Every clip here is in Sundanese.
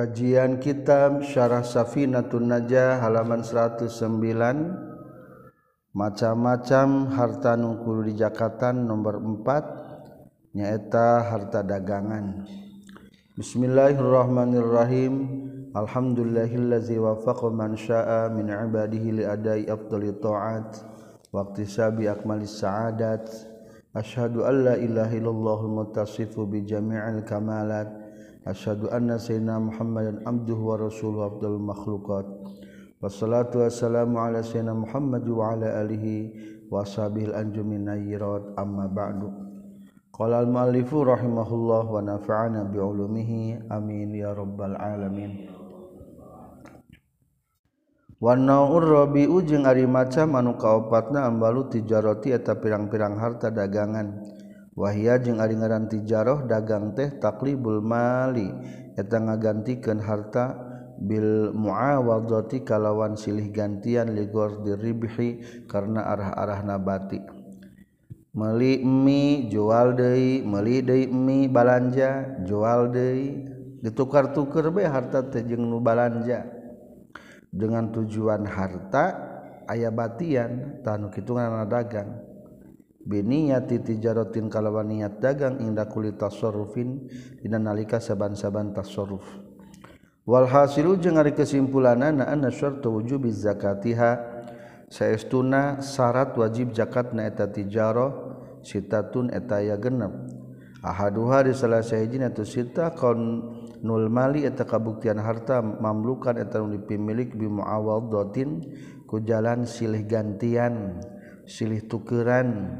Kajian Kitab Syarah Safinatun Najah halaman 109 Macam-macam harta nungkul di Jakatan nomor 4 nyaeta harta dagangan. Bismillahirrahmanirrahim. Alhamdulillahillazi wafaqa man syaa min ibadihi li adai afdali ta'at waqti sabi akmalis sa'adat. Ashhadu an la ilaha illallah mutasifu bi kamalat asyhadu anna sayyidina Muhammadan abduhu wa rasuluhu afdalul makhluqat. Wassalatu wassalamu ala sayyidina Muhammad wa ala alihi wa ashabihi anjumin nayyirat. Amma ba'du. Qala al muallifu rahimahullah wa nafa'ana bi ulumihi. Amin ya rabbal alamin. Wanaur Robi ujung ari macam anu kaopatna ambalu tijaroti eta pirang-pirang harta dagangan. wahia jeung ari ngaran tijaroh dagang teh taklibul mali. Eta ngagantikeun harta bil muawadati kalawan silih gantian ligor diribhi karena arah-arah nabati meli mi jual deui meli deui mi balanja jual deui. Ditukar-tukar be harta teh jeung nu balanja. Dengan tujuan harta aya batian tanu kitu dagang. biniyati tijarotin kalawan niat dagang inda kulli tasarrufin dina nalika saban-saban tasarruf. Wal hasilu jeung ari kesimpulanana anna syartu wujubi zakatiha saestuna syarat wajib zakat na eta tijaro sitatun eta ya genep. Ahaduha di salah sahijin eta sita kon nul mali eta kabuktian harta mamlukan eta nu dipimilik bi muawaddatin ku jalan silih gantian. silih tukeran.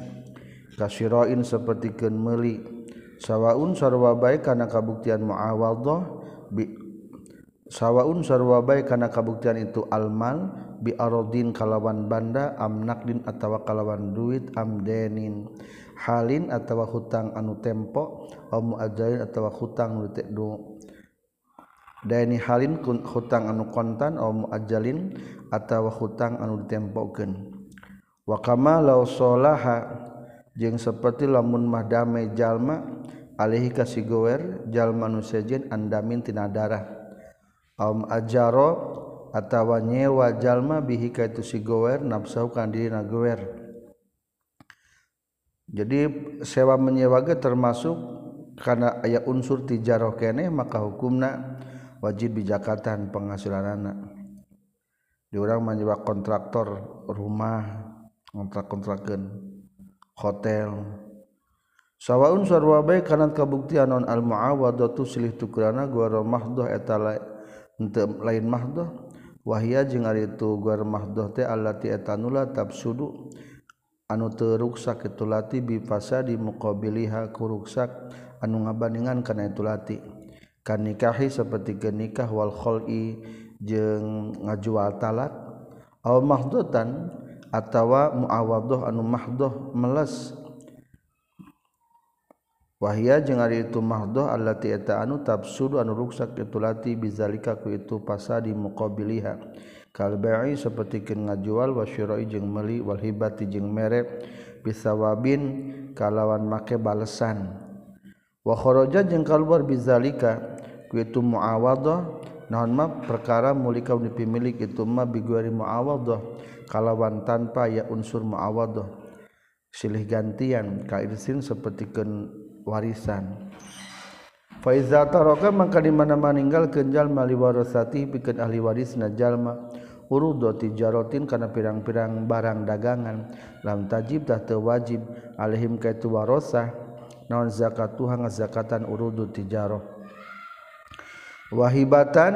Kasiroin seperti kenmeli sawaun sarwa baik karena kabuktian muawadhah bi sawaun sarwa baik karena kabuktian itu almal biarodin kalawan banda amnakdin atau kalawan duit amdenin halin atau hutang anu tempo am muajain atau hutang nu deni halin hutang anu kontan om muajalin atau hutang anu ditempokeun. wakama lausolaha jeung seperti lamun mah dame jalma alihi kasigower jalma nu sejen andamin tina darah. Om ajaro atawa nyewa jalma bihi kaitu sigower nafsu kan diri nagower jadi sewa menyewa ge termasuk karena aya unsur tijaroh kene maka hukumna wajib bijakatan penghasilanana. Di orang menyewa kontraktor rumah ngontrak-kontrakkeun hotel. Sawaun sarwa bae kana kabuktian non al muawadatu silih tukurana gora mahdoh eta lain mahdoh. Wahia jeung ari itu gora mahdoh teh allati eta nula tabsudu anu teu ruksak itu lati bi fasadi muqabiliha ku ruksak anu ngabandingan kana itu lati. Kan nikahi seperti ke nikah wal khali jeung ngajual talak. Aw mahdotan atawa muawadoh anu mahdoh meles. Wahia jeung ari itu mahdoh allati eta anu tafsudu anu ruksak itu lati bizalika ku itu pasadi muqabiliha. Kal bai'i sapertikeun ngajual wa syira'i jeung meuli wal hibati jeung mere bisawabin kalawan make balesan. Wa kharaja jeung kalbar bizalika ku itu muawadoh. Naon mah perkara mulika dipimilik itu mah biguari muawadoh. kalawan tanpa ya unsur muawadhah silih gantian ka irsin sapertikeun warisan. Fa iza taraka maka di mana-mana ninggalkeun jalma liwarasati pikeun ahli warisna jalma. Urudo tijarotin kana pirang-pirang barang dagangan. Lam tajib tah teu wajib. Alaihim kaitu warasah naon zakatuha ngazakatan urudu tijaroh wahibatan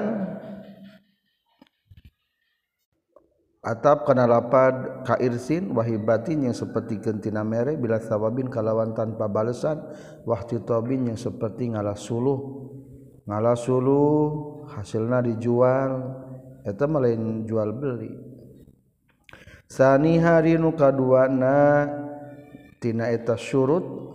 atap kana lapad kairsin wahibatin yang seperti gentina mere bila sawabin kalawan tanpa balesan wahti tobin yang seperti ngalah suluh. Ngalah suluh hasilna dijual eta lain jual beli. Sani hari nu kaduana tina eta syurut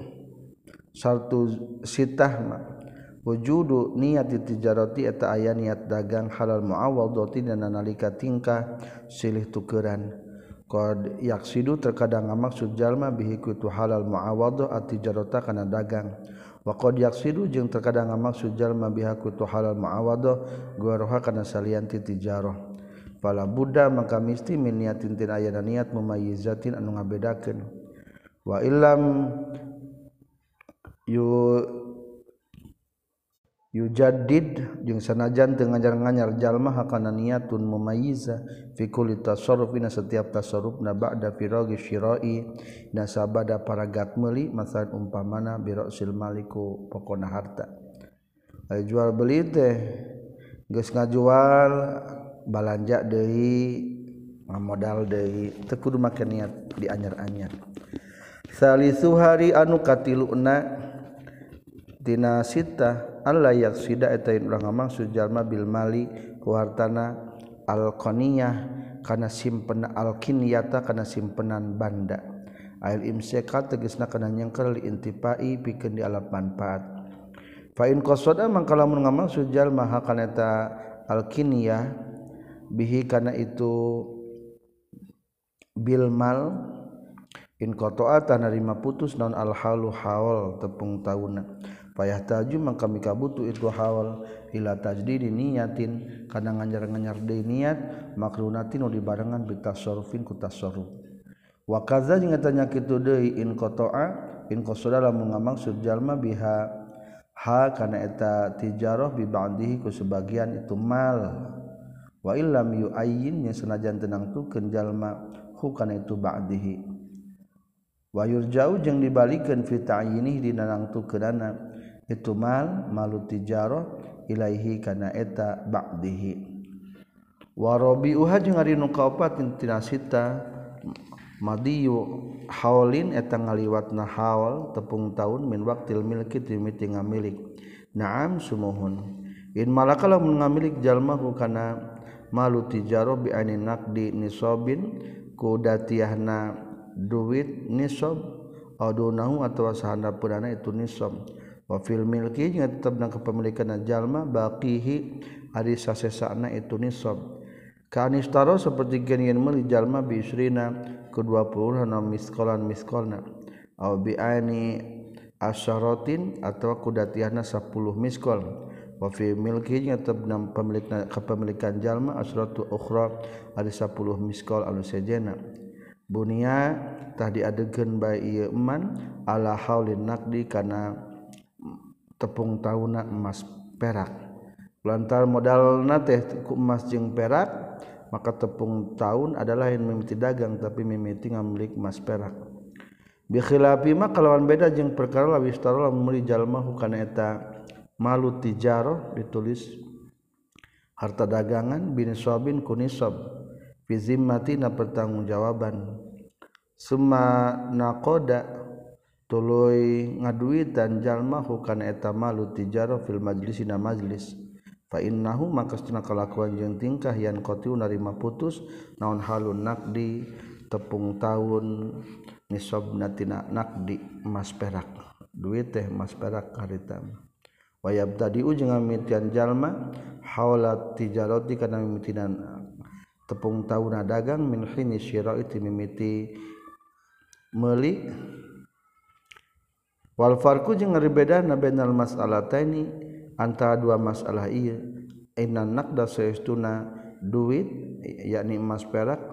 satu sitah mah. Wujudu niat tijarati eta aya niat dagang halal muawadati dan nalika tingkah silih tukeran. Qad yaksidu terkadang maksud jalma bihi kutu halal muawadah atijarata kana dagang. Waqayaksidu jeung terkadang maksud jalma bihaku tu halal ma'awadah guaroha kana salianti tijarah pala Buddha maka misti min niatin tin aya niat mumayyizatin anu ngabedakeun. Wa illam yu yujadid jeung sanajan teu ngajar-nganyar jalma hakana niatun mumayyiza fi kulli tasarrufina setiap tasarrufna ba'da firagi syira'i nasabada paragat meuli masalan umpamana bi ra'sil maliku pokona harta. Ay jual beli teh geus ngajual balanja deui ngamodal deui teu kudu make niat dianyar-anyar salisu hari anu katiluna tina sitah Allah yak sida eta urang maksud jalma bil mali ku hartana alqaniyah kana simpen alkiniyata kana simpenan banda. Ail imsaka tegasna kana nyengkel li intipai pikeun di alat manfaat. Fa in qasada mangka lamun ngamaksud jalma hakana eta alkiniyah bihi kana itu bil mal in qata'a tanarima putus non al halu haul tepung tauna payah taju maka mika butuh itu hawal. Ila tajdidi niyatin. Kadang nganjar-nganjar deui niat makrunatin di barengan bitasarrufin ku tasarruf wa kaza jeung eta nya kitu deui in qata'a in qasada lamun ngamaksud jalma biha. Ha kana eta tijarah bi ba'dihi ku sebagian itu mal. Wa illam yu'ayyin nya senajan tenang tukeun jalma hu kana itu ba'dihi wa yurja'u jeung dibalikeun fi ta'yinihi dina nangtukeunana itu mal malu tijaroh ilaihi kana eta ba'dihi. Wa rabi'uha jeung ari nu kaopat tina sita madiyu haulin eta ngaliwatna haul tepung taun min waktil milki ti miti ngamilik. Naam sumuhun. In malaka lamun ngamilik jalmahu kana malu tijaro bi anin naqdi nisobin ku datiahna duit nisob adunahu atawa sahandapurana itu nisob wafil milki jeung tetep na kepemilikan jalma baqihi ari sasesana itu nisab. Kanistaro seperti genien meuli jalma bi isrina ke 20 na miskolan miskolna. Au bi ani asyaratin atau kudatiahna 10 miskol. Wa fi milki jeung tetep na pemilikna kepemilikan jalma asratu ukhra ari 10 miskol anu sejena. Bunia tah diadegeun bae ieu eman ala haulin naqdi kana tepung tauna emas perak. Lantar modal na teh ku emas jeung perak maka tepung tahun adalah yang mimiti dagang tapi mimiti ngamlik emas perak. Bikhilafi mah kalawan beda jeung perkara lawi istara meuli jalma hukana eta malu tijaro ditulis harta dagangan bin suabin kunisab fi zimmati na pertanggungjawaban. Summa naqada tuluy ngaduitan jalma hukana eta malu tijaro fil majlis na majlis. Fa innahu maka setuna kalakuan jeung tingkah yan qatiu narima putus naon halun nakdi tepung taun nisabna tina nakdi emas perak. Duit teh emas perak harita. Wa yabtadi ujung ngamitian jalma haula tijarati kana mimitinan tepung tauna dagang min hini syira itu mimiti meuli Walfarku jeung ngaribeda nabenal mas'alataini antara dua masalah iya. Inan nakda saestuna duit yakni emas perak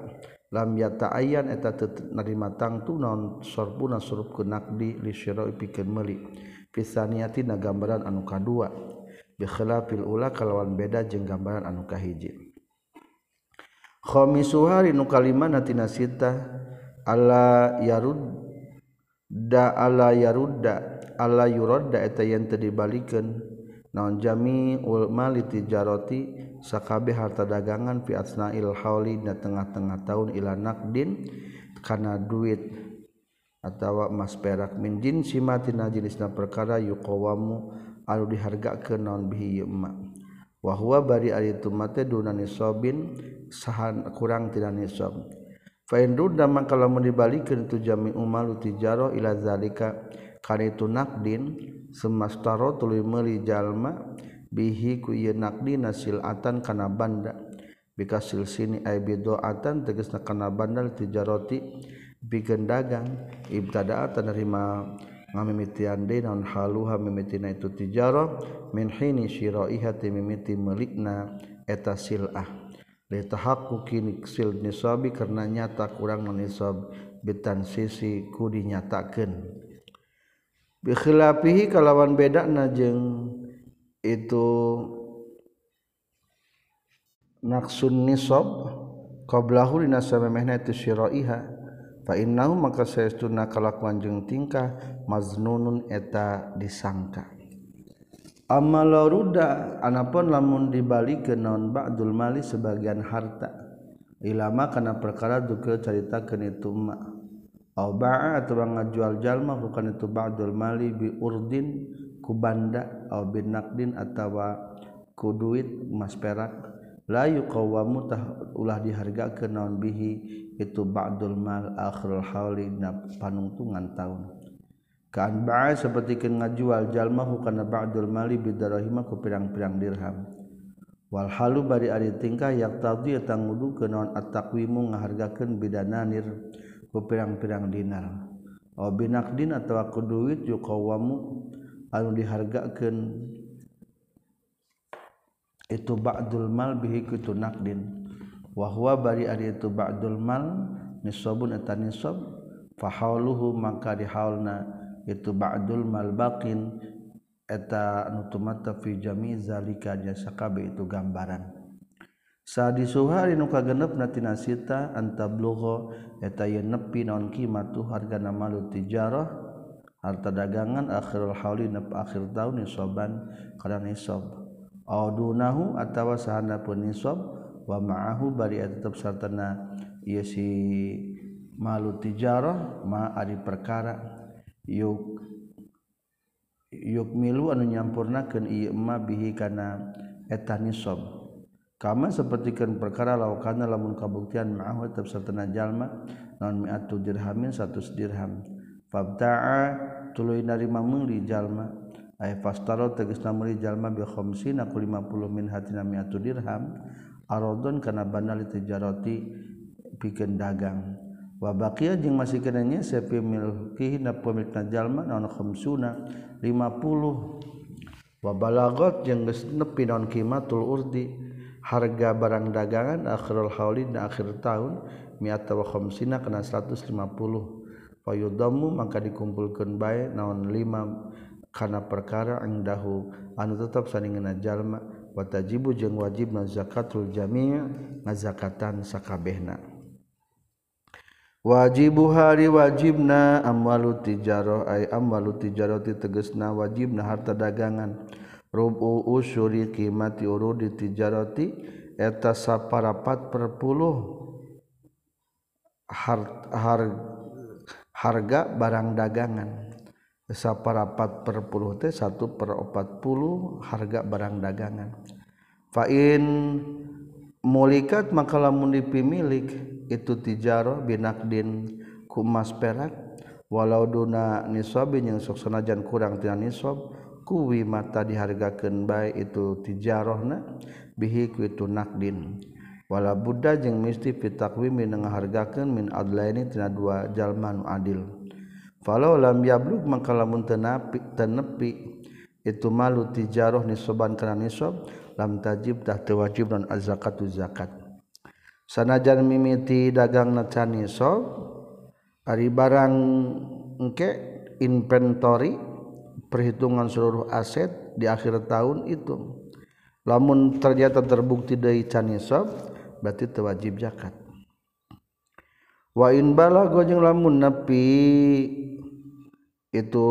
lam yata ayan eta nerima tangtu naon sorbuna surup ke nakdi li syira'i pikeun meuli. Pisaniati na gambaran anu kadua. Bi khilafil ula kalawan beda jeung gambaran anu kahiji. Khamisuhari nu kalimana tinasita alla yarud da ala yarudda ala yuradda eta yen teu dibalikan naon jami ulmali tijaroti sakabe harta dagangan fi asnail hauli na tengah-tengah tahun ila naqdin kana duit atawa emas perak min jin simatina jenisna perkara yuqawamu anu dihargakeun naon bihi ma. Wa huwa bari ari tumate dunani sobin sahan kurang tidak nisab. Fainruda maka lamun dibalikin tu jami umalu tijaro ila zalika. Kana itu nakdin semastaro tuluy meuli jalma bihi ku ieu naqdina silatan kana banda. Bika silsini ay bidoatan tegasna kana bandal tijaroti bikin dagang ibtada'atan nerima ngamimitian de naon haluha mimitina itu tijaro min hini syira'iha mimiti melikna eta sil'ah. tahakkukinsil nisobi karena nyata kurang menisob bitan sisi ku dinyatakan bikhilapihi kalawan beda najeng itu naksun nisob qablahu dina samemehna itu syiraiha. Fa innahu maka sayastuna kalakuan jeung tingkah maznunun eta disangka. amaruda anapun lamun dibalik ke non Ba'dul Mali sebagian harta. Ilama karena perkara duke cerita itu tuma au ba'a atau ngajual jalma bukan itu Ba'dul Mali bi urdin ku banda au naqdin atawa ku duit emas perak. La yuqawamu tah ulah diharga ke non bihi itu Ba'dul Mal akhirul hauli panungtungan tahun kan ba'a seperti kan ngajual jalma hukana ba'dul mali bidarahima ku pirang-pirang dirham. Wal halu bari ari tingkah yak tadi eta ngudu ke naon at-taqwimu ngahargakeun bidananir ku pirang-pirang dinar. Aw binaqdin atawa ku duit yuqawamu anu dihargakeun. Itu ba'dul mal bihi kutu naqdin wahwa bari ari itu ba'dul mal nisabun eta nisab fahauluhu maka dihaulna itu ba'dul malbaqin. Eta nutumata fi jami zalika jasa kabe itu gambaran. Sadi suha nu kagenep natina sita antablugho eta yeun nepi naon kimatu harga nama tijarah. Harta dagangan akhirul hauli nep akhir taun nisaban kana nisab aw dunahu atawa sahana pun nisab wa ma'ahu bari tetep sartana ieu si malu tijarah ma ari perkara. yuk yuk milu anu nyampurnakeun ieu ma bihi kana eta nisab. Kama sapertikeun perkara laukana lamun kabuktian ma'ahu tetep sartana jalma naon mi'atu dirhamin 100 dirham. Fabta'a tuluy narima meuli jalma ay fastaro tegasna meuli jalma bi khamsina ku 50 min hatina mi'atu dirham aradon kana banali tijarati pikeun dagang. wabakia jeung masih kenanya sepi milkihi na pemilikna jalma naon khamsuna 50 wabalagot jeung geus nepi naon kimatul urdi harga barang dagangan akhirul hauli na akhir tahun mi'ata wa khamsina kana 150 fayudamu maka dikumpulkeun bae naon 5 kana perkara angdahu anu tetap saningeuna jalma. Wa tajibu jeung wajibna zakatul jami' ngazakatan sakabehna. wajibuhari wajibna amwalu tijarah ay amwalu tijarati tegesna wajibna harta dagangan. Rubu usuri kimati urudi tijaroti eta saparapat perpuluh har, har, harga barang dagangan. Saparapat perpuluh teh satu per opat puluh harga barang dagangan. Fa'in mulikat maka lamun dipimilik itu tijaro binakdin kumas perak. Walau duna nisab yang sok sanajan kurang tina nisab kuwi mata dihargakeun bae itu tijarohna bihi ku itu nakdin. Wala buddha jeung misti fitakwimi ngahargakeun min adlaini tina dua jalma nu adil. Falau lam yablug maka lamun tenepi itu malu tijaroh nisaban kana nisab lam tajib tah teu wajib non zakatu zakat. Sanajan mimiti dagang nacani sob ari barang engke inventory perhitungan seluruh aset di akhir tahun itu. Lamun ternyata terbukti dari canisob berarti tewajib zakat. Wa in balago jeung lamun nepi itu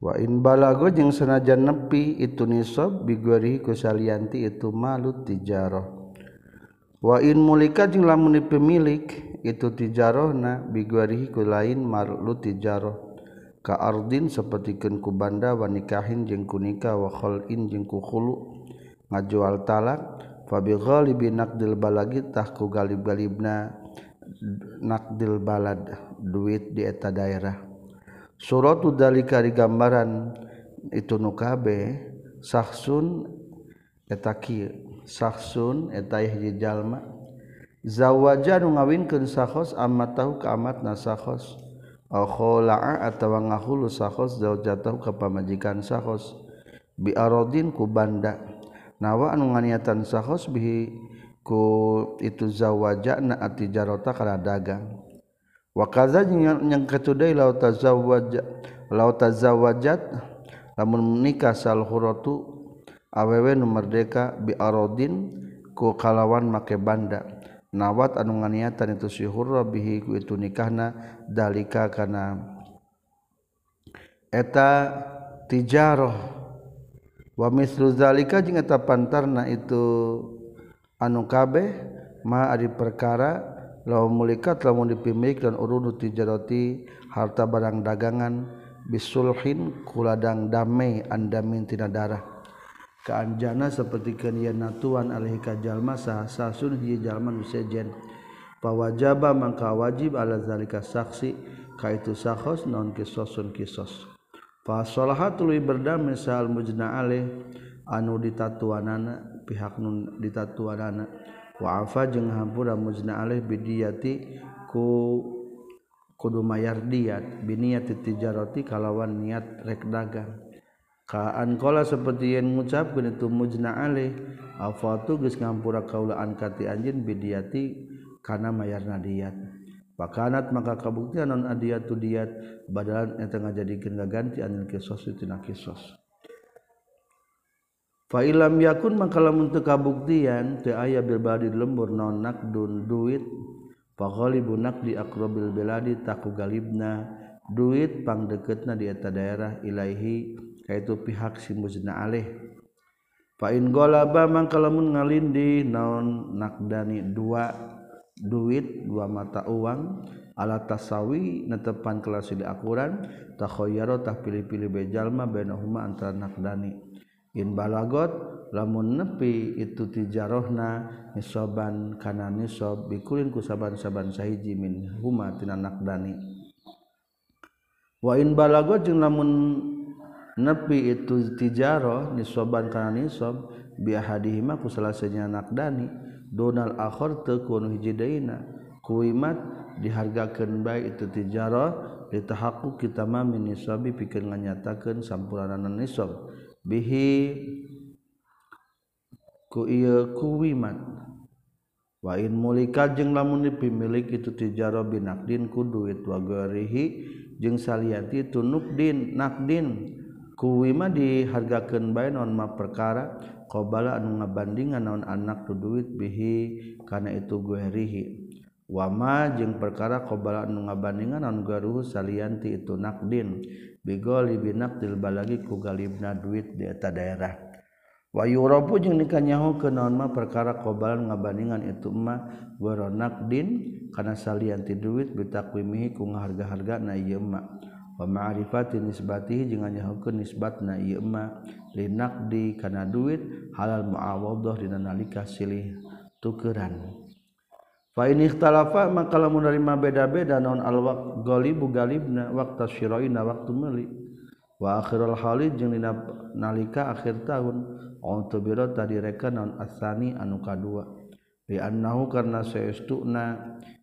wain balago jeung senajan nepi itu nisob bigori kusalianti itu malut tijaroh. Wain mulika jeung lamun pemilik itu tijarohna bigori ku lain malut tijaroh. Ka ardin sapertikeun ku banda wa nikahin jeung ku nikah wa khalin jeung ku khulu. Ngajual talak fa bi ghalibi naqdil balagi tah ku galib-galibna naqdil balad duit di eta daerah. suratu dalikari gambaran itu nukabe saksun eta saksun eta hiji jalma. Zawaja nu ngawinkeun sahos amat tahu ka amatna nasahos au atawa ngahulu sahos zaujatahu ka pamajikan sahos bi aradin ku banda. Nawa anu nganiatan sahos bihi ku itu zawaja na ati jarota kana dagang. wakaza yang ketudai laut tazawwaj laut tazawwajat lamun menikah sal huratu awewe nu merdeka bi arodin ku kalawan make banda. Nawat anu nganiatan itu si hurra bihi ku itu nikahna dalika kana. Eta tijaroh. Wa mislu zalika jeung eta pantarna itu anu kabeh ma ari perkara la mulikat lamun dipimik dan urunu tijaroti harta barang dagangan bisulhin kuladang damai andamin tina darah. Keanjana seperti kenian natuan alih kajalma sahasa sun hiji jalma nusejen pawajaba mangka wajib ala zalika saksi kaitu sahos non kisosun kisos. Fasolahat tului berdamai sahal mujna alih anu ditatuanana pihak nun ditatuanana. waafa jeung hampura muzna alih bidiyati ku kudu mayar diat biniat tijarati kalawan niat rek dagang. Kaan kola seperti yang mengucapkan itu muzna alih afatu geus ngampura kaula an kati anjeun bidiyati kana mayarna diat pakanat maka kabuktian non adiyatu diat badalan eta ngajadikeun ganti anil kisos tina kisos. Fa ilam yakun maka lamun teu kabuktian teu aya bil badi lembur non nakdun duit? Fa ghalibu di aqrabil biladi taku galibna. Duit pang deketna di eta daerah ilaihi itu pihak si muzna alih. Fa'in golaba mangka lamun ngalindi naon nakdani dua duit dua mata uang ala tasawi netepan kelas di akuran takhoyaro tah pilih-pilih bejalma bainahuma antara nakdani in balagot lamun nepi itu tijarohna nisoban kana nisob bikulin ku saban-saban sahiji min huma tina nakdani wa in balagot jeung lamun nepi itu tijaroh nisoban kana nisob bi ahadihima ku salasanya nakdani donal akhir teu kunu hiji deuna kuimat dihargakeun bae itu tijaroh ditahaqqu kita ma min nisabi pikeun nganyatakeun sampurananan nisob bihi ku ieu kuwiman wa in mulika jeung lamun dipimilik itu tijaro binakdin ku duit wa garihi jeung salian itu nukdin nakdin. Kuwima dihargakeun bae naon mah perkara? Qabala anu ngabandingan naon anak tu duit bihi kana itu garihi wama jeung perkara qabala anu ngabandingan naon garuh salian ti itu nakdin. bigoli binaktil balagi ku galibna duit di eta daerah. Wa yurabu jeung dikanyaho ke naon mah perkara qobalan ngabandingan itu mah waronakdin kana salianti duit bitakwimihi ku ngaharga-harga na ieu mah. Wa ma'rifati nisbatihi jeung nyahokeun nisbatna ieu mah. Linakdi kana duit halal muawadhah dina nalika silih tukeran. Fa in ikhtalafa maka lamun narima beda-beda naon al ghalibu galibna waqta syiraina waktu meuli wa akhirul halid jeung dina nalika akhir tahun. Untuk biro tadi reka naon asani anu kadua. Li annahu karna saestuna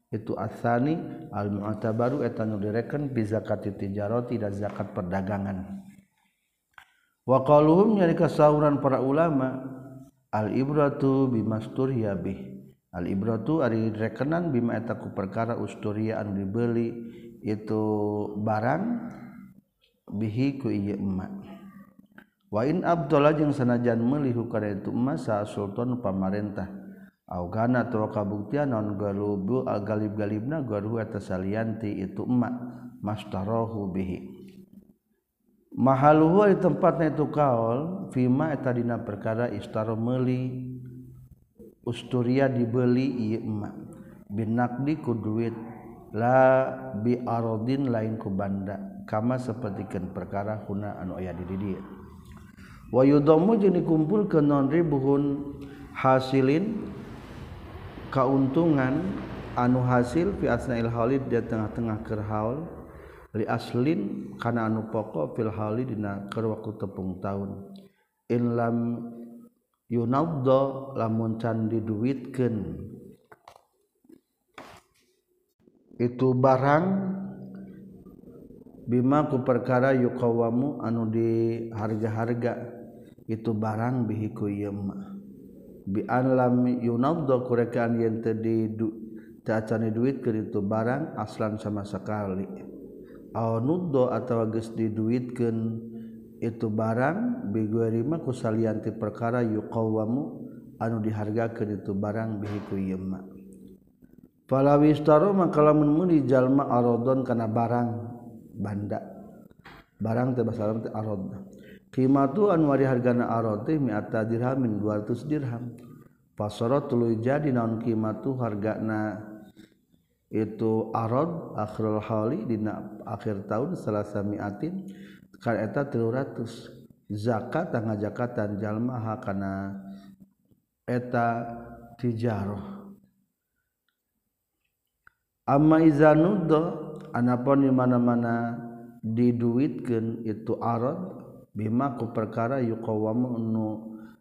itu asani al mu'tabaru eta nu direken bi zakat tijarati dan zakat perdagangan. Wa qaluhum nyarika sauran para ulama al ibratu bimasturya bih Al-ibratu ari rekenan bima eta ku perkara usturia anu dibeli itu barang bihi ku ieu emak. Wa in abdullah jeung sanajan meuli hukara itu emas sa sultan pamarentah. Au gana tu kabuktian non galubu galib-galibna garuh eta salianti itu emak mastarahu bihi. Mahaluhu di tempatna itu kaol fima eta dina perkara istaro meuli Usturia dibeli Imak binakdi ku duit. La biarodin lain ku banda. Kama sepertikan perkara huna anu aya di dia wayudomu jeung dikumpul ke non ribuhun hasilin kauntungan anu hasil fi asnail halid di tengah-tengah kerhaul li aslin kana anu pokok fil halid dina keur waktu tepung tahun in lam Yunabdo lamun can diduitkeun itu barang bima ku perkara yukawamu anu di harga-harga itu barang bihi ku yema bi anlam yunabdo kurekaan yen teu di teacane acan itu barang aslan sama sekali. Aw nuddo atawa geus diduitkeun itu barang biguerima ku salianti perkara yuqawwamu anu dihargakeun itu barang bihi ku ieu falawi staro maka lamun jalma aradon kana barang banda. Barang teh basa Arab teh arad. Qimatu anu ari hargana arad teh mi'ata dirhamin 200 dirham. Fasara tuluy jadi naon qimatu hargana itu arad akhirul hali dina akhir tahun 300 mi'atin kan eta 300 zakat tangga zakatan jalma kana eta tijaroh. Amma izanuddo anapun di mana-mana diduitkeun itu arad bima ku perkara yuqawamu nu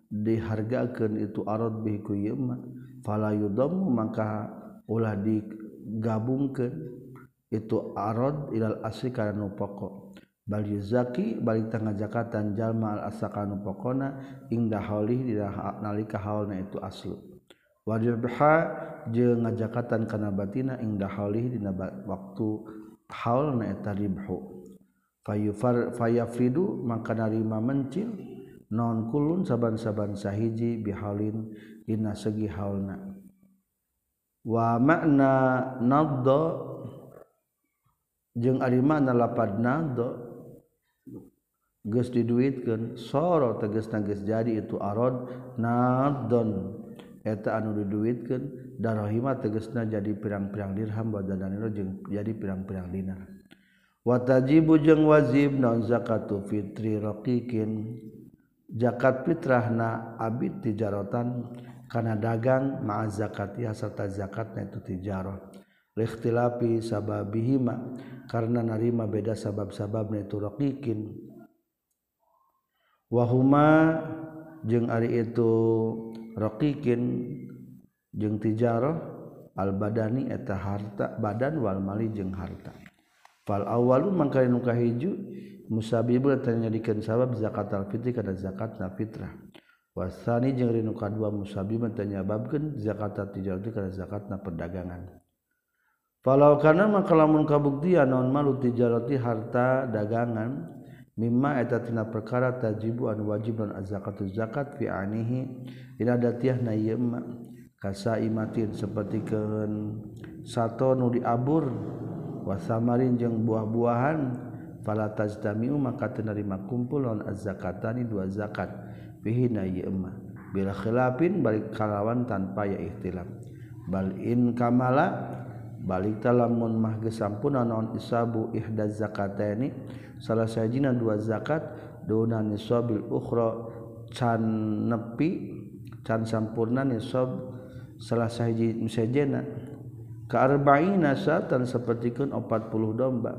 dihargakeun itu arad bi ku yema fala yudamu maka ulah digabungkeun itu arad ilal asli kana nu pokok. Balyuzaki balik tengah Jakatan Jalma al-asakanu pokona indah haulih di nalika haulna itu aslu. Wajib berha jeung ngajakatan kana batina indah haulih dina waktu haulna eta ribhu. Fayufar fayafridu maka narima mencil non kulun saban-saban sahiji bihalin dina segi haulna. Wa makna nadda jeung ari makna lapad nadda geus diduitkeun soro tegas geus jadi itu arad nadon. Eta anu diduitkeun darahima tegasna jadi pirang-pirang dirham wa dananiro jeung jadi pirang-pirang dinar. Wa tajibu jeung wajib non zakatu fitri raqiqin. Zakat fitrahna abid tijaratan kana dagang ma'a zakati serta zakatna itu tijarah likhtilafi sababihima karena narima beda sabab-sababna itu raqiqin. wahuma jeung ari itu raqiqin jeung tijarah al badani eta harta badan wal mali jeung harta. Fal awwalu mangka nu kahiji musabibul tanya sabab zakat al fitri kana zakat na fitrah. Wasani jeung rinu kadua musabib tanyababkeun zakat zakat tijarah kana zakat na perdagangan. Falau kana maka lamun kabuktian non malu tijarati harta dagangan mimma eta tina perkara tajibu an wajib dan zakatu zakat fi anihi. Dina datiah na kasaimatin seperti ke sato nu diabur wasamarin jeung buah-buahan fala tajtamiu maka terima kumpul lawan az-zakatani dua zakat. Fihi na ieu bila khilafin balik kalawan tanpa ya ikhtilaf. Bal in kamala balik talamun mah gesampuna naon isabu ihda zakataini salah sajina dua zakat duna nisabil ukhra can nepi can sampurna nisab salah sahiji musajena kearbain nasatan sepertikan 40 domba.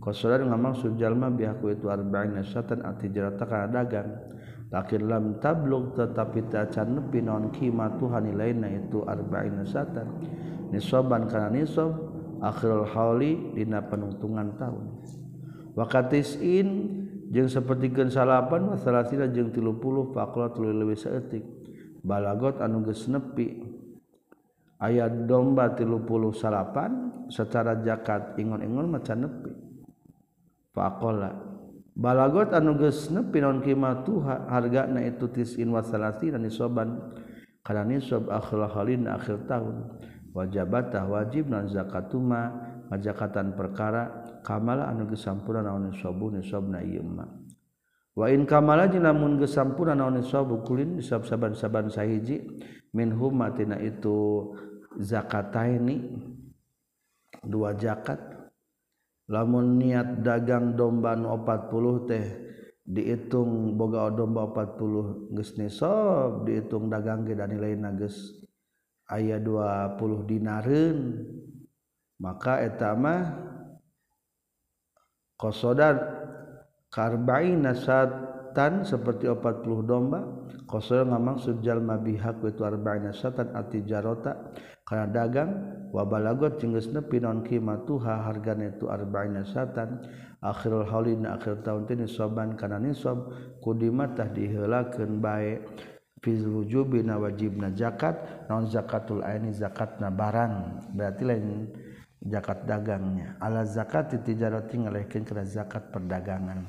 Kosodan ngamaksud jalma bihaku itu arba'in nasatan arti jarata kana dagang. Lakin lam tablug tetapi tak can nepi naon qimatuhan lainna itu arba'in nasatan nisoban kana nisob akhirul hauli dina penuntungan tahun. Wakatis'in jeung sapertikeun salapan wa salasina jeung 30 faqrat leuwih saeutik. Balagot anu geus nepi. Ayat domba 30 salapan secara jakat ingon-ingon macan nepi. Faqala balagot anu geus nepi tuha harga hargana itu tis'in wa dan nisoban. Kana nisob akhirul haulina akhir tahun. wajabatah wajib non zakatuma majakatan perkara kamala anu gesampuran naon nisabu nisabna ieu ma wa in kamala jeung lamun gesampuran naon nisabu kulin nisab saban-saban sahiji min humatina itu zakataini dua zakat. Lamun niat dagang domba nu 40 teh dihitung boga domba 40 geus nisab dihitung dagang ge dan nilai nages ayat 20 dinarun maka etama kosodan karbain nasatan seperti 40 domba. Kosodan ngamang sujal mabihak itu arba'in nasatan ati jarota. Karena dagang wabalagot cinggesna nepi non kimatuha hargana itu arba'in nasatan akhirul haulin akhir tahun ini soban karena nisob kudimatah dihelakan baik fiwujub na wajib na zakat non zakatul ini zakat na barang. Berarti lain zakat dagangnya. Ala zakat tijarati ngalehkeun kana zakat perdagangan.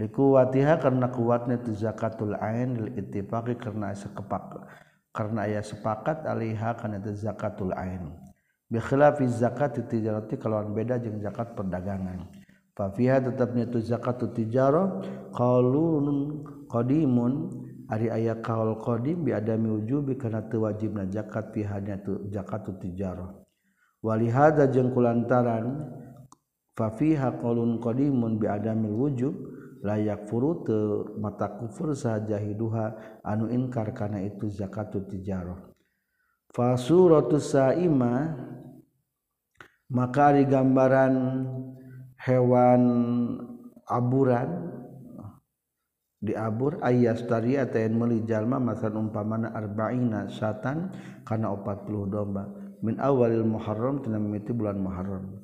Likuwatiha karena kuatnya tu zakatul ain lil ittifaqi karena sekepak karena aya sepakat alaiha kana itu zakatul ain. Bi khilafi zakat tijarati kalawan beda jeung zakat perdagangan. Fa fiha tetapnya tu zakatut tijarah qalunun qadimun Ari aya kaol Qdim biadami wujubi karena tewajib na zakat pihanya tu zakatu tijarah. Walihada jeung kulantaran fafiha qaulun qadimun biadamil wujub layak furu te mata kufur saja hiduha anu inkar karena itu zakatu tijarah. Fasuratu saima maka ari gambaran hewan aburan diabur ayas tari atayan meuli jalma masalan umpamana arba'ina satan kana 40 domba. Min awalil muharram tina mimiti bulan muharram.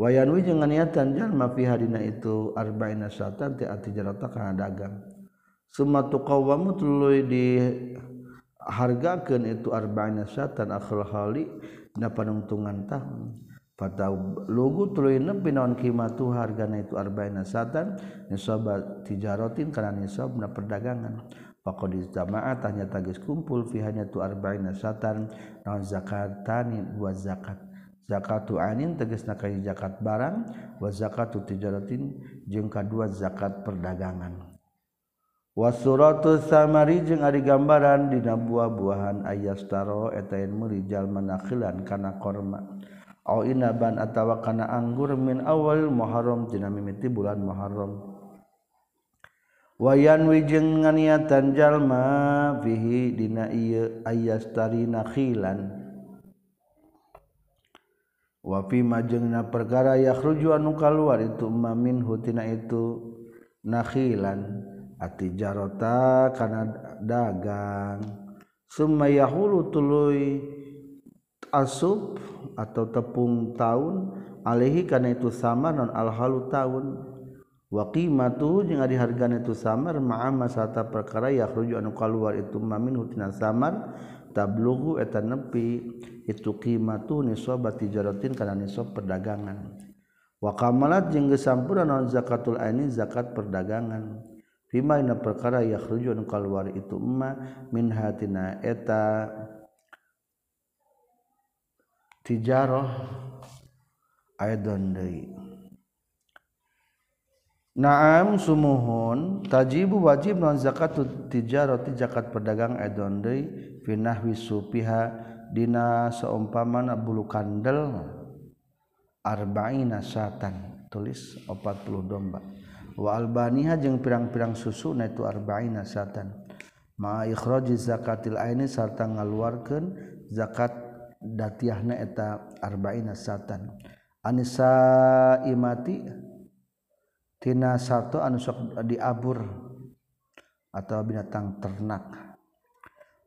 Wayanwi jeung niatan jalma fi hadina itu arba'ina satan ti atijarata kana dagang. Summa tuqawwamu tuluy di hargakeun itu arba'ina satan akhir hali dina panungtungan tahun lugu tuluy nepi naon kimatu hargana itu arba'ina satan nisabat tijarotin kana nisab na perdagangan. Faqad istama'at tanya tagis kumpul fi hanya tu arba'ina satan naon zakatani dua zakat. Zakatu anin tegasna ka zakat barang wa zakatu tijaratin jeung kadua zakat perdagangan. Wasuratu samari jeung ari gambaran dina buah-buahan ayastaro eta meuli jalma nakhilan kana korma. au inaban atawa kana anggur min awal Muharram dina mimiti bulan Muharram. Wayan wijeng nganiatan jalma fihi dina ieu ayastarina khilan. Wa fi majengna perkara yakhruju anu kaluar itu mamin hutina itu nakhilan. Atijarota kana dagang. Summa yahulu tuluy asub atau tepung tahun Alehi karena itu sama non alhalu tahun wakima tuh jeung ari hargana itu samar ma'a masata perkara yakhruju anu keluar itu mamin hutina samar tablughu eta nepi. Itu qimatu nisab tijaratin kana nisab perdagangan. Wa kamalat jeung geus sampurna non zakatul aini zakat perdagangan. Fima ina perkara yakhruju anu keluar itu emma min hatina eta. tijaroh aidon deui Naam sumuhun. Tajibu wajib non zakatut tijarati zakat pedagang aidon deui finahwi supiha dina saumpamana bulu kandel. Arba'ina satan. Tulis 40 domba. Wa albaniha jeung pirang-pirang susu na itu arba'ina satan. Ma ikhraji zakatil aini sarta ngaluarkeun zakat datiahna eta arba'ina satan. Anisa imati tina satu anu sok diabur atau binatang ternak.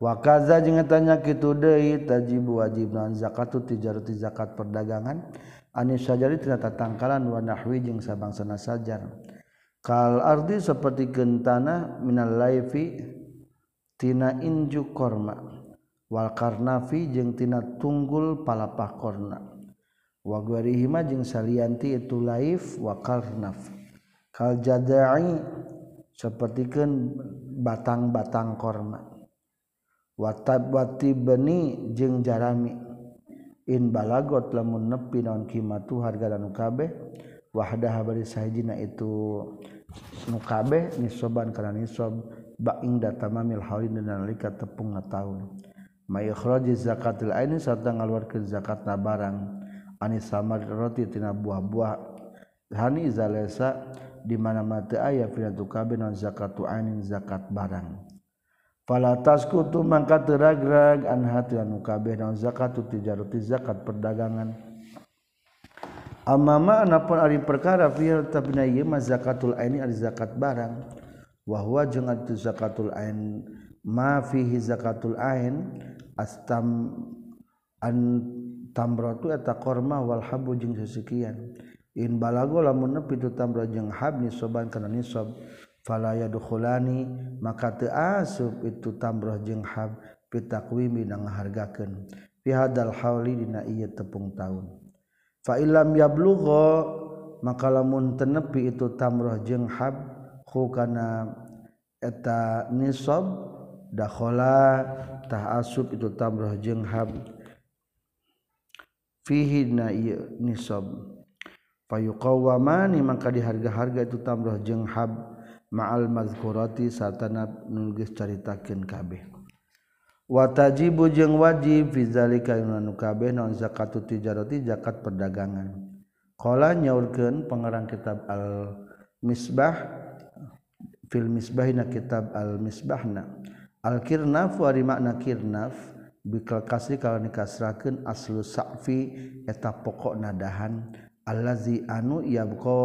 Wakaza jeung tanya kitu deui tajib wajib nan zakatu tijarati zakat perdagangan. Anis sajari tina tatangkalan wa nahwi jeung sabangsana sajar. Kal ardi saperti gentana minal laifi tina inju korma. wal karnafi jeung tina tunggul palapah korna wa gwarihima jeung salianti itu laif wakarnaf kaljadai sapertikeun batang-batang korma. Watab beni jeung jarami. In balagot lamun nepi naon kimatu harga dan kabeh wahdah bari sahijina itu nu kabeh nisoban kana nisob ba'ing datamamil haulin dan nalika tepung tahun ma ikhraji zakatil aini sarta ngaluarkeun zakatna barang. Anis roti tina buah-buah. Hani zalesa di mana mata ayah tu kabeh non zakatu ainin zakat barang. Fala taskutu mangka teragrag an hati anu kabeh non zakatu tijarati zakat perdagangan. Amama anapun ari perkara fi tabna ieu mah zakatul aini ari zakat barang. Wahwa jangan itu zakatul ain mafihi zakatul ain astam an tamratu eta korma wal habu jeung sesekian. In balago lamun nepi tu tamra jeung hab nisoban kana nisab. Fala yadkhulani maka teu asup itu tamrah jeung hab pitakwimi nang hargakeun fi hadal hauli dina ieu tepung taun. Fa illam yablugha maka lamun tenepi itu tamrah jeung hab khukana eta nisab dakholatah asub itu tamroh jeung hab fihi na nisab. Payuqawamani maka di harga-harga itu jeung hab ma'al mazkurati satana nulgis caritakeun kabeh. Wa tajibu jeung wajib fi zalika anu kabeh naun zakatu tijarati zakat perdagangan. Qala nyaurkeun pengarang kitab al misbah fil misbahina kitab al misbahna Al-kirnaf wari makna kirnaf bikal kasri kalau nikasrakeun aslu sa'fi eta pokok nadahan. Allazi anu yabqa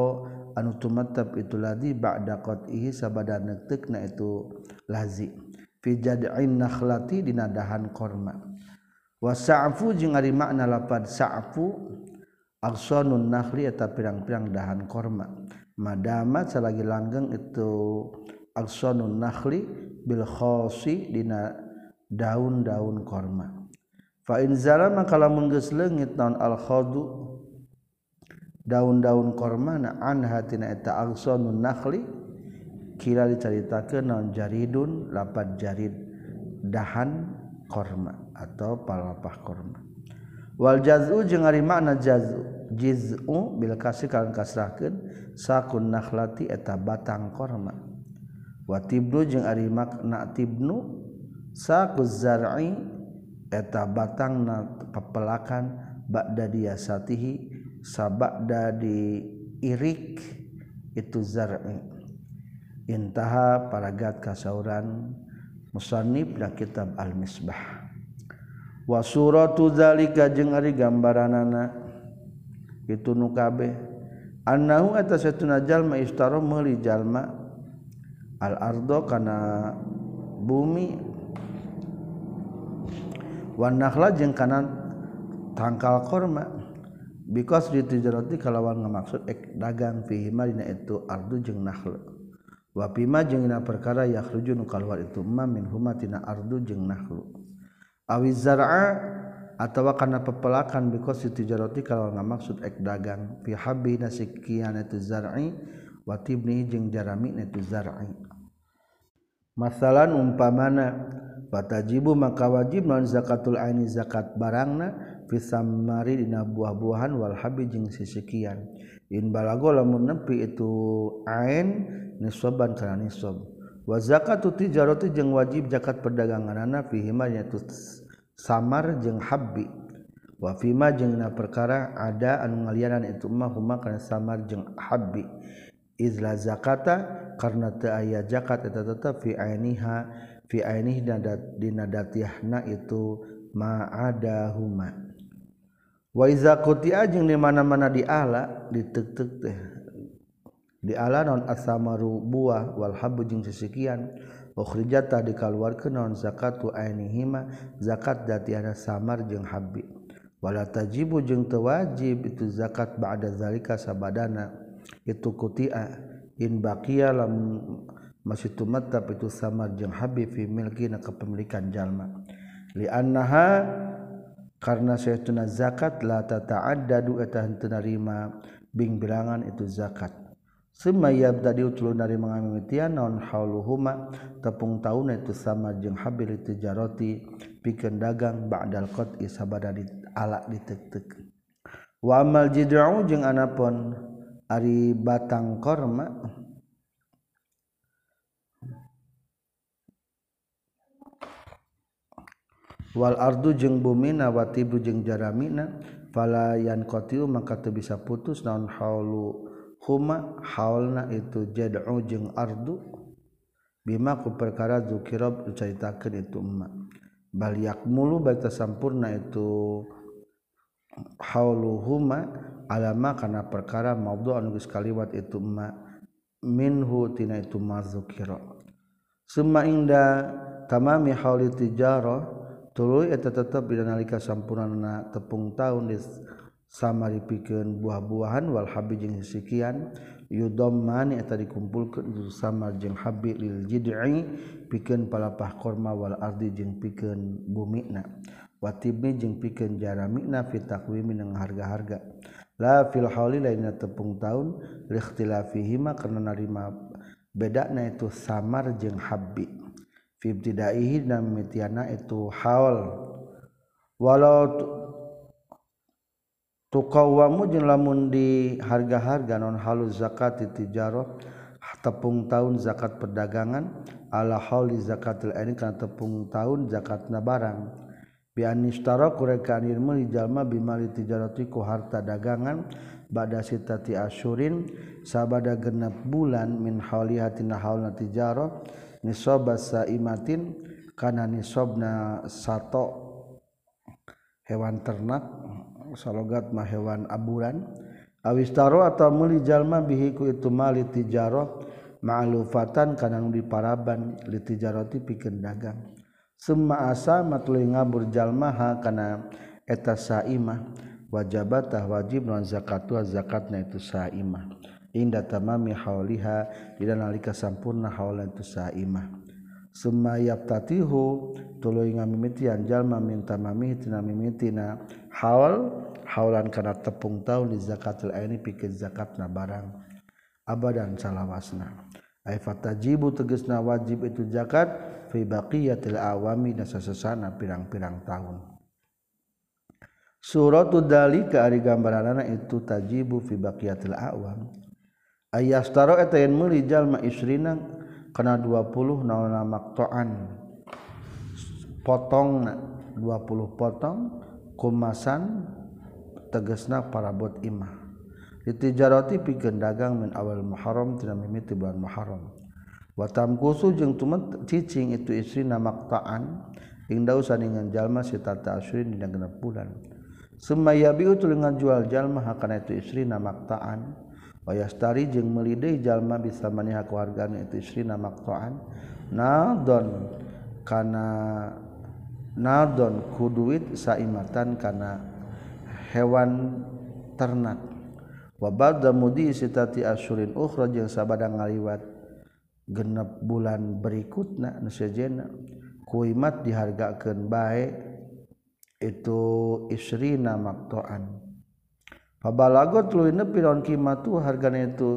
anu tumatab itu ladzi ba'da qat'ihi sabada neuteukna itu lazi fi jad'in nakhlati dina dahan korma. Wa sa'fu jeung ari makna lapad sa'fu aksanun nakhli eta pirang-pirang dahan korma. Madama salagi langgeng itu aksanun nakhli bilkhosi dina daun-daun korma. Fa in zalama kalamun geus leungit naon al khadu daun-daun kormana anha tina eta agsanun nakhli kila dicaritakeun naon jaridun lapat jarid dahan korma atau palapah korma. Wal jazu jeung ari makna jazu jiz'u bil kasih kalan kasrahkeun sakun nakhlati eta batang korma. Watibnu jeung ari makna tibnu saku zar'i eta batang na pepelakan ba'da diasatihi sabakda di irik itu zar'i. Intaha paragat kasauran musannif dan kitab al-misbah. Wa suratu zalika jeung ari gambaranana itu nu kabeh. Annahu eta satuna jalma istaro meuli jalma al-ardo kana bumi. Wanahla jeung kana tangkal korma. Because di tijarati kalawan ngamaksud ek dagang fihima dina itu ardu jeung nakhla. Wa pima jeung dina perkara yakhruju nu kaluar itu ma min huma tina ardu jeung nakhlu awi zar'a atawa kana pepelakan because di tijarati kalawan ngamaksud ek dagang fi habbi nasikian itu zar'i watibni jeung jarami netu zar'i masalan umpamana fatajibu maka wajib non zakatul aini zakat barangna? Fisamari dina buah-buahan wal habi jeung sisekian in balago lamun nepi itu ain nisaban kana nisab wa zakatu tijarati jeung wajib zakat perdaganganna fihi ma yaitu samar jeung habbi wa fima jeung na perkara ada anu ngalianan itu mah huma kana samar jeung habbi Izla zakata karena teu aya zakat eta tetep fi ainiha fi ainih dinadatiahna itu ma'ada huma wa iza quti'a jeung di mana-mana di ala ditek-tek teh. Di ala non asamaru buah wal habu jeung sisikian ukhrijata dikaluarkeun non zakatu ainihima zakat datiana samar jeung habbi wala tajibu jeung teu wajib itu zakat ba'da zalika sabadana itu kuti'a. In baqiya lam masih tumattab itu samar jeung habib fi milkina kepemilikan jalma. Li'annaha karena saytuna zakat la tata'addadu eta henteu narima. Bing bilangan itu zakat. Sema yabda diutulu dari mengamimitian naon hauluhuma. Tepung tahun itu sama jeung habil itu jaroti. Pikeun dagang ba'dal qat'i sabada di ala ditek-tek. Wa amal jid'u jeung anapun Ari batang korma. Wal ardu jeung bumina watibu jeung jaramina. Falayan kotiu maka tu bisa putus. Naon haulu huma haulna itu jad'u jeung ardu. Bima ku perkara zukirab ucaitakeun itu emma bal yakmulu baita sampurna itu hauluhuma alama kana perkara maudhu anu geus kaliwat itu ma minhu tina itu mazukira summa inda tamami hauli tijarah tuluy eta tetep dina nalika sampurnana tepung taun di samari pikeun buah-buahan wal habi jeung sikian yudammani eta dikumpulkeun sama jeung habi lil jid'i pikeun palapah korma wal ardi jeung pikeun bumina. Watibni jeung pikeun jaramina fi taqwimi harga-harga. La fil hauli lainna tepung tahun likhtilafihima karena narima bedana itu samar jeung habbi. Fi ibtidaihi dan mitiana itu haul. Walau tuqawamu jeung lamun di harga-harga non halus zakat tijarah tepung tahun zakat perdagangan ala hauli zakatil ini kana tepung tahun zakatna barang pianistaro kureka ilmu jalma bimali tijarati ku harta dagangan bada sitati asyurin sabada genep bulan min haulihatina haulna tijaro nisoba saimatin kana nisobna sato hewan ternak salogat mah hewan aburan. Awistaro atau meuli jalma bihi ku itu mali tijaro ma'lufatan kana nu diparaban litijarati pikeun dagang. summa asama tuluy ngabur jalmaha kana eta saimah. Wajabatah wajib non zakatu zakatna itu saimah. Inda tamami hauliha dina nalika sampurna haula itu saimah. Summa yaftatihu tuluy ngamimitian jalma min tamami tina mimitina haul haulan kana tepung taun di zakatul aini pikeun zakatna barang. Abadan salawasna. Ay fatajibu tegasna wajib itu zakat fi baqiyatil awami nasasana pirang-pirang tahun. Suratu dalika ari gambaranana itu tajibu fi baqiyatil awam. Ayastaro eta yen meuli jalma isrina kana 20 naonna maqtoan potong 20 potong kumasan tegesna parabot imah. Ditijarati pikeun dagang min awal muharram tina mimiti bulan muharram. Watam kusu jeung tumet cicing itu istri maktaan ing dausan dengan jalma si tata asyrin dina genep bulan summa yabiu dengan jual jalma hakana itu istri maktaan wa yastari jeung meuli deui jalma bisa maniha keluargana itu istri maktaan nadon kana nadon kuduit saimatan kana hewan ternak. Wa ba'da mudi sitati asyurin ukhra jeung sabada ngaliwat genep bulan berikut na nusajena kuimat dihargakeun bae itu isrina maktoan. Pabalagot lu piron lawan kimatu hargana itu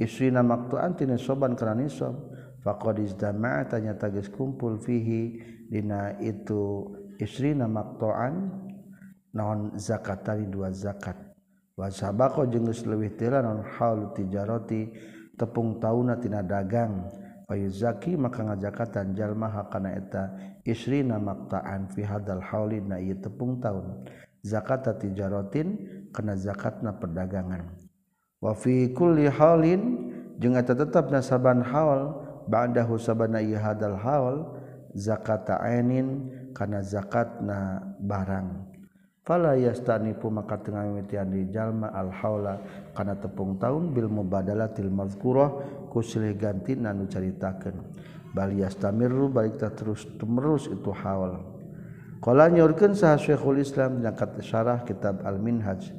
isrina maktoan tina soban kana nisab. Faqad izdama'a tanya tagis kumpul fihi dina itu isrina maktoan naon zakat tadi dua zakat. Wa sabaqo jeung geus leuwih teulan non haul tijarati tepung taunatina dagang. Payuzaki maka ngajakatan jalma hakana eta isri namaktaan fi hadal hauli na ieu tepung taun. Zakata tijarotin kana zakatna perdagangan. Wa fi kulli haulin jeung eta tetep nasaban haul ba'dahu sabana ieu hadal haul zakata ainin kana zakatna barang. fala yastanipu maka tengah mimitian di jalma al haula. Kana tepung taun bil mubadalatil mazkurah ku silih ganti nanu caritakeun. Bal yastamirru balik ta terus temerus itu haul. Qala nyorkeun saha syekhul islam nyakat syarah kitab al minhaj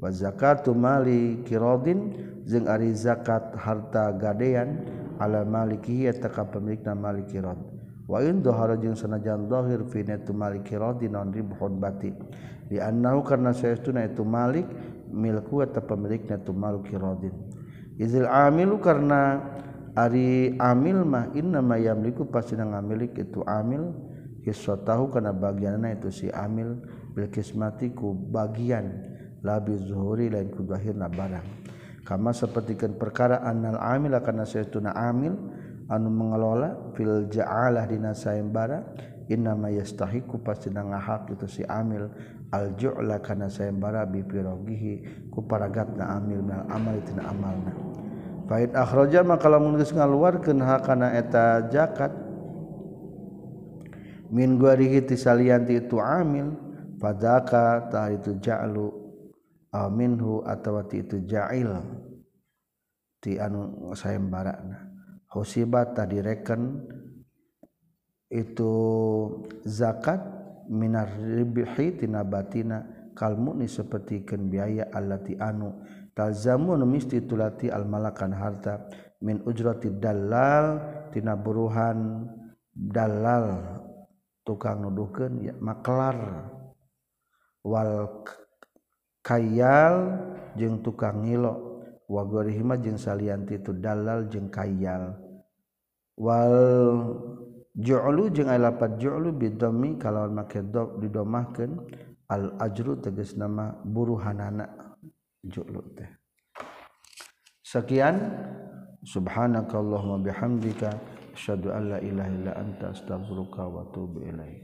wa zakatu mali kiradin jeung ari zakat harta gadean ala maliki eta ka pemilikna mali kirad. Wa in dhahara jeung sanajan zahir fi natu mali kiradin non bati. Diannahu karena sayastuna itu malik milku atau pemiliknya itu malik kirodin izil amilu karena ari amil mah inna ma yamliku pasti nang milik itu amil tahu karena bagianna itu si amil bil kismatiku bagian labi zuhuri lain ku zahirna barang. Kama sapertikeun perkara annal amil karena sayastuna amil anu mengelola filjalah disayembara innamayastahiku pasti ngahak itu si amil. Aljolah karena sayembara bipirogihi ku paragat na amil minal amal tina amalna. Fa'id akhraja maka lamun geus ngaluarkeun hakana eta zakat min guarihi tisalianti itu amil padaka ta itu ja'lu aminhu atawa ti itu ja'il ti anu sayembarana. Hosibat tadi direken itu zakat minar ribihi tina batina. Kalmukni sapertikeun biaya allati anu talzamu mesti tulati al malakan harta. Min ujrati dalal tina buruhan dalal tukang nuduhkeun ya maklar. Wal kayal jeung tukang ngilo. Wagorihima jeung salianti itu dalal jeung kayal wal Jo'lu jeung lapat jo'lu bidomi kalawan make do didomahkeun al ajru tegas nama buruhanana jo'lu teh. Sekian subhanakallahumma bihamdika asyhadu an la ilaha illa anta astaghfiruka wa atubu ilaik.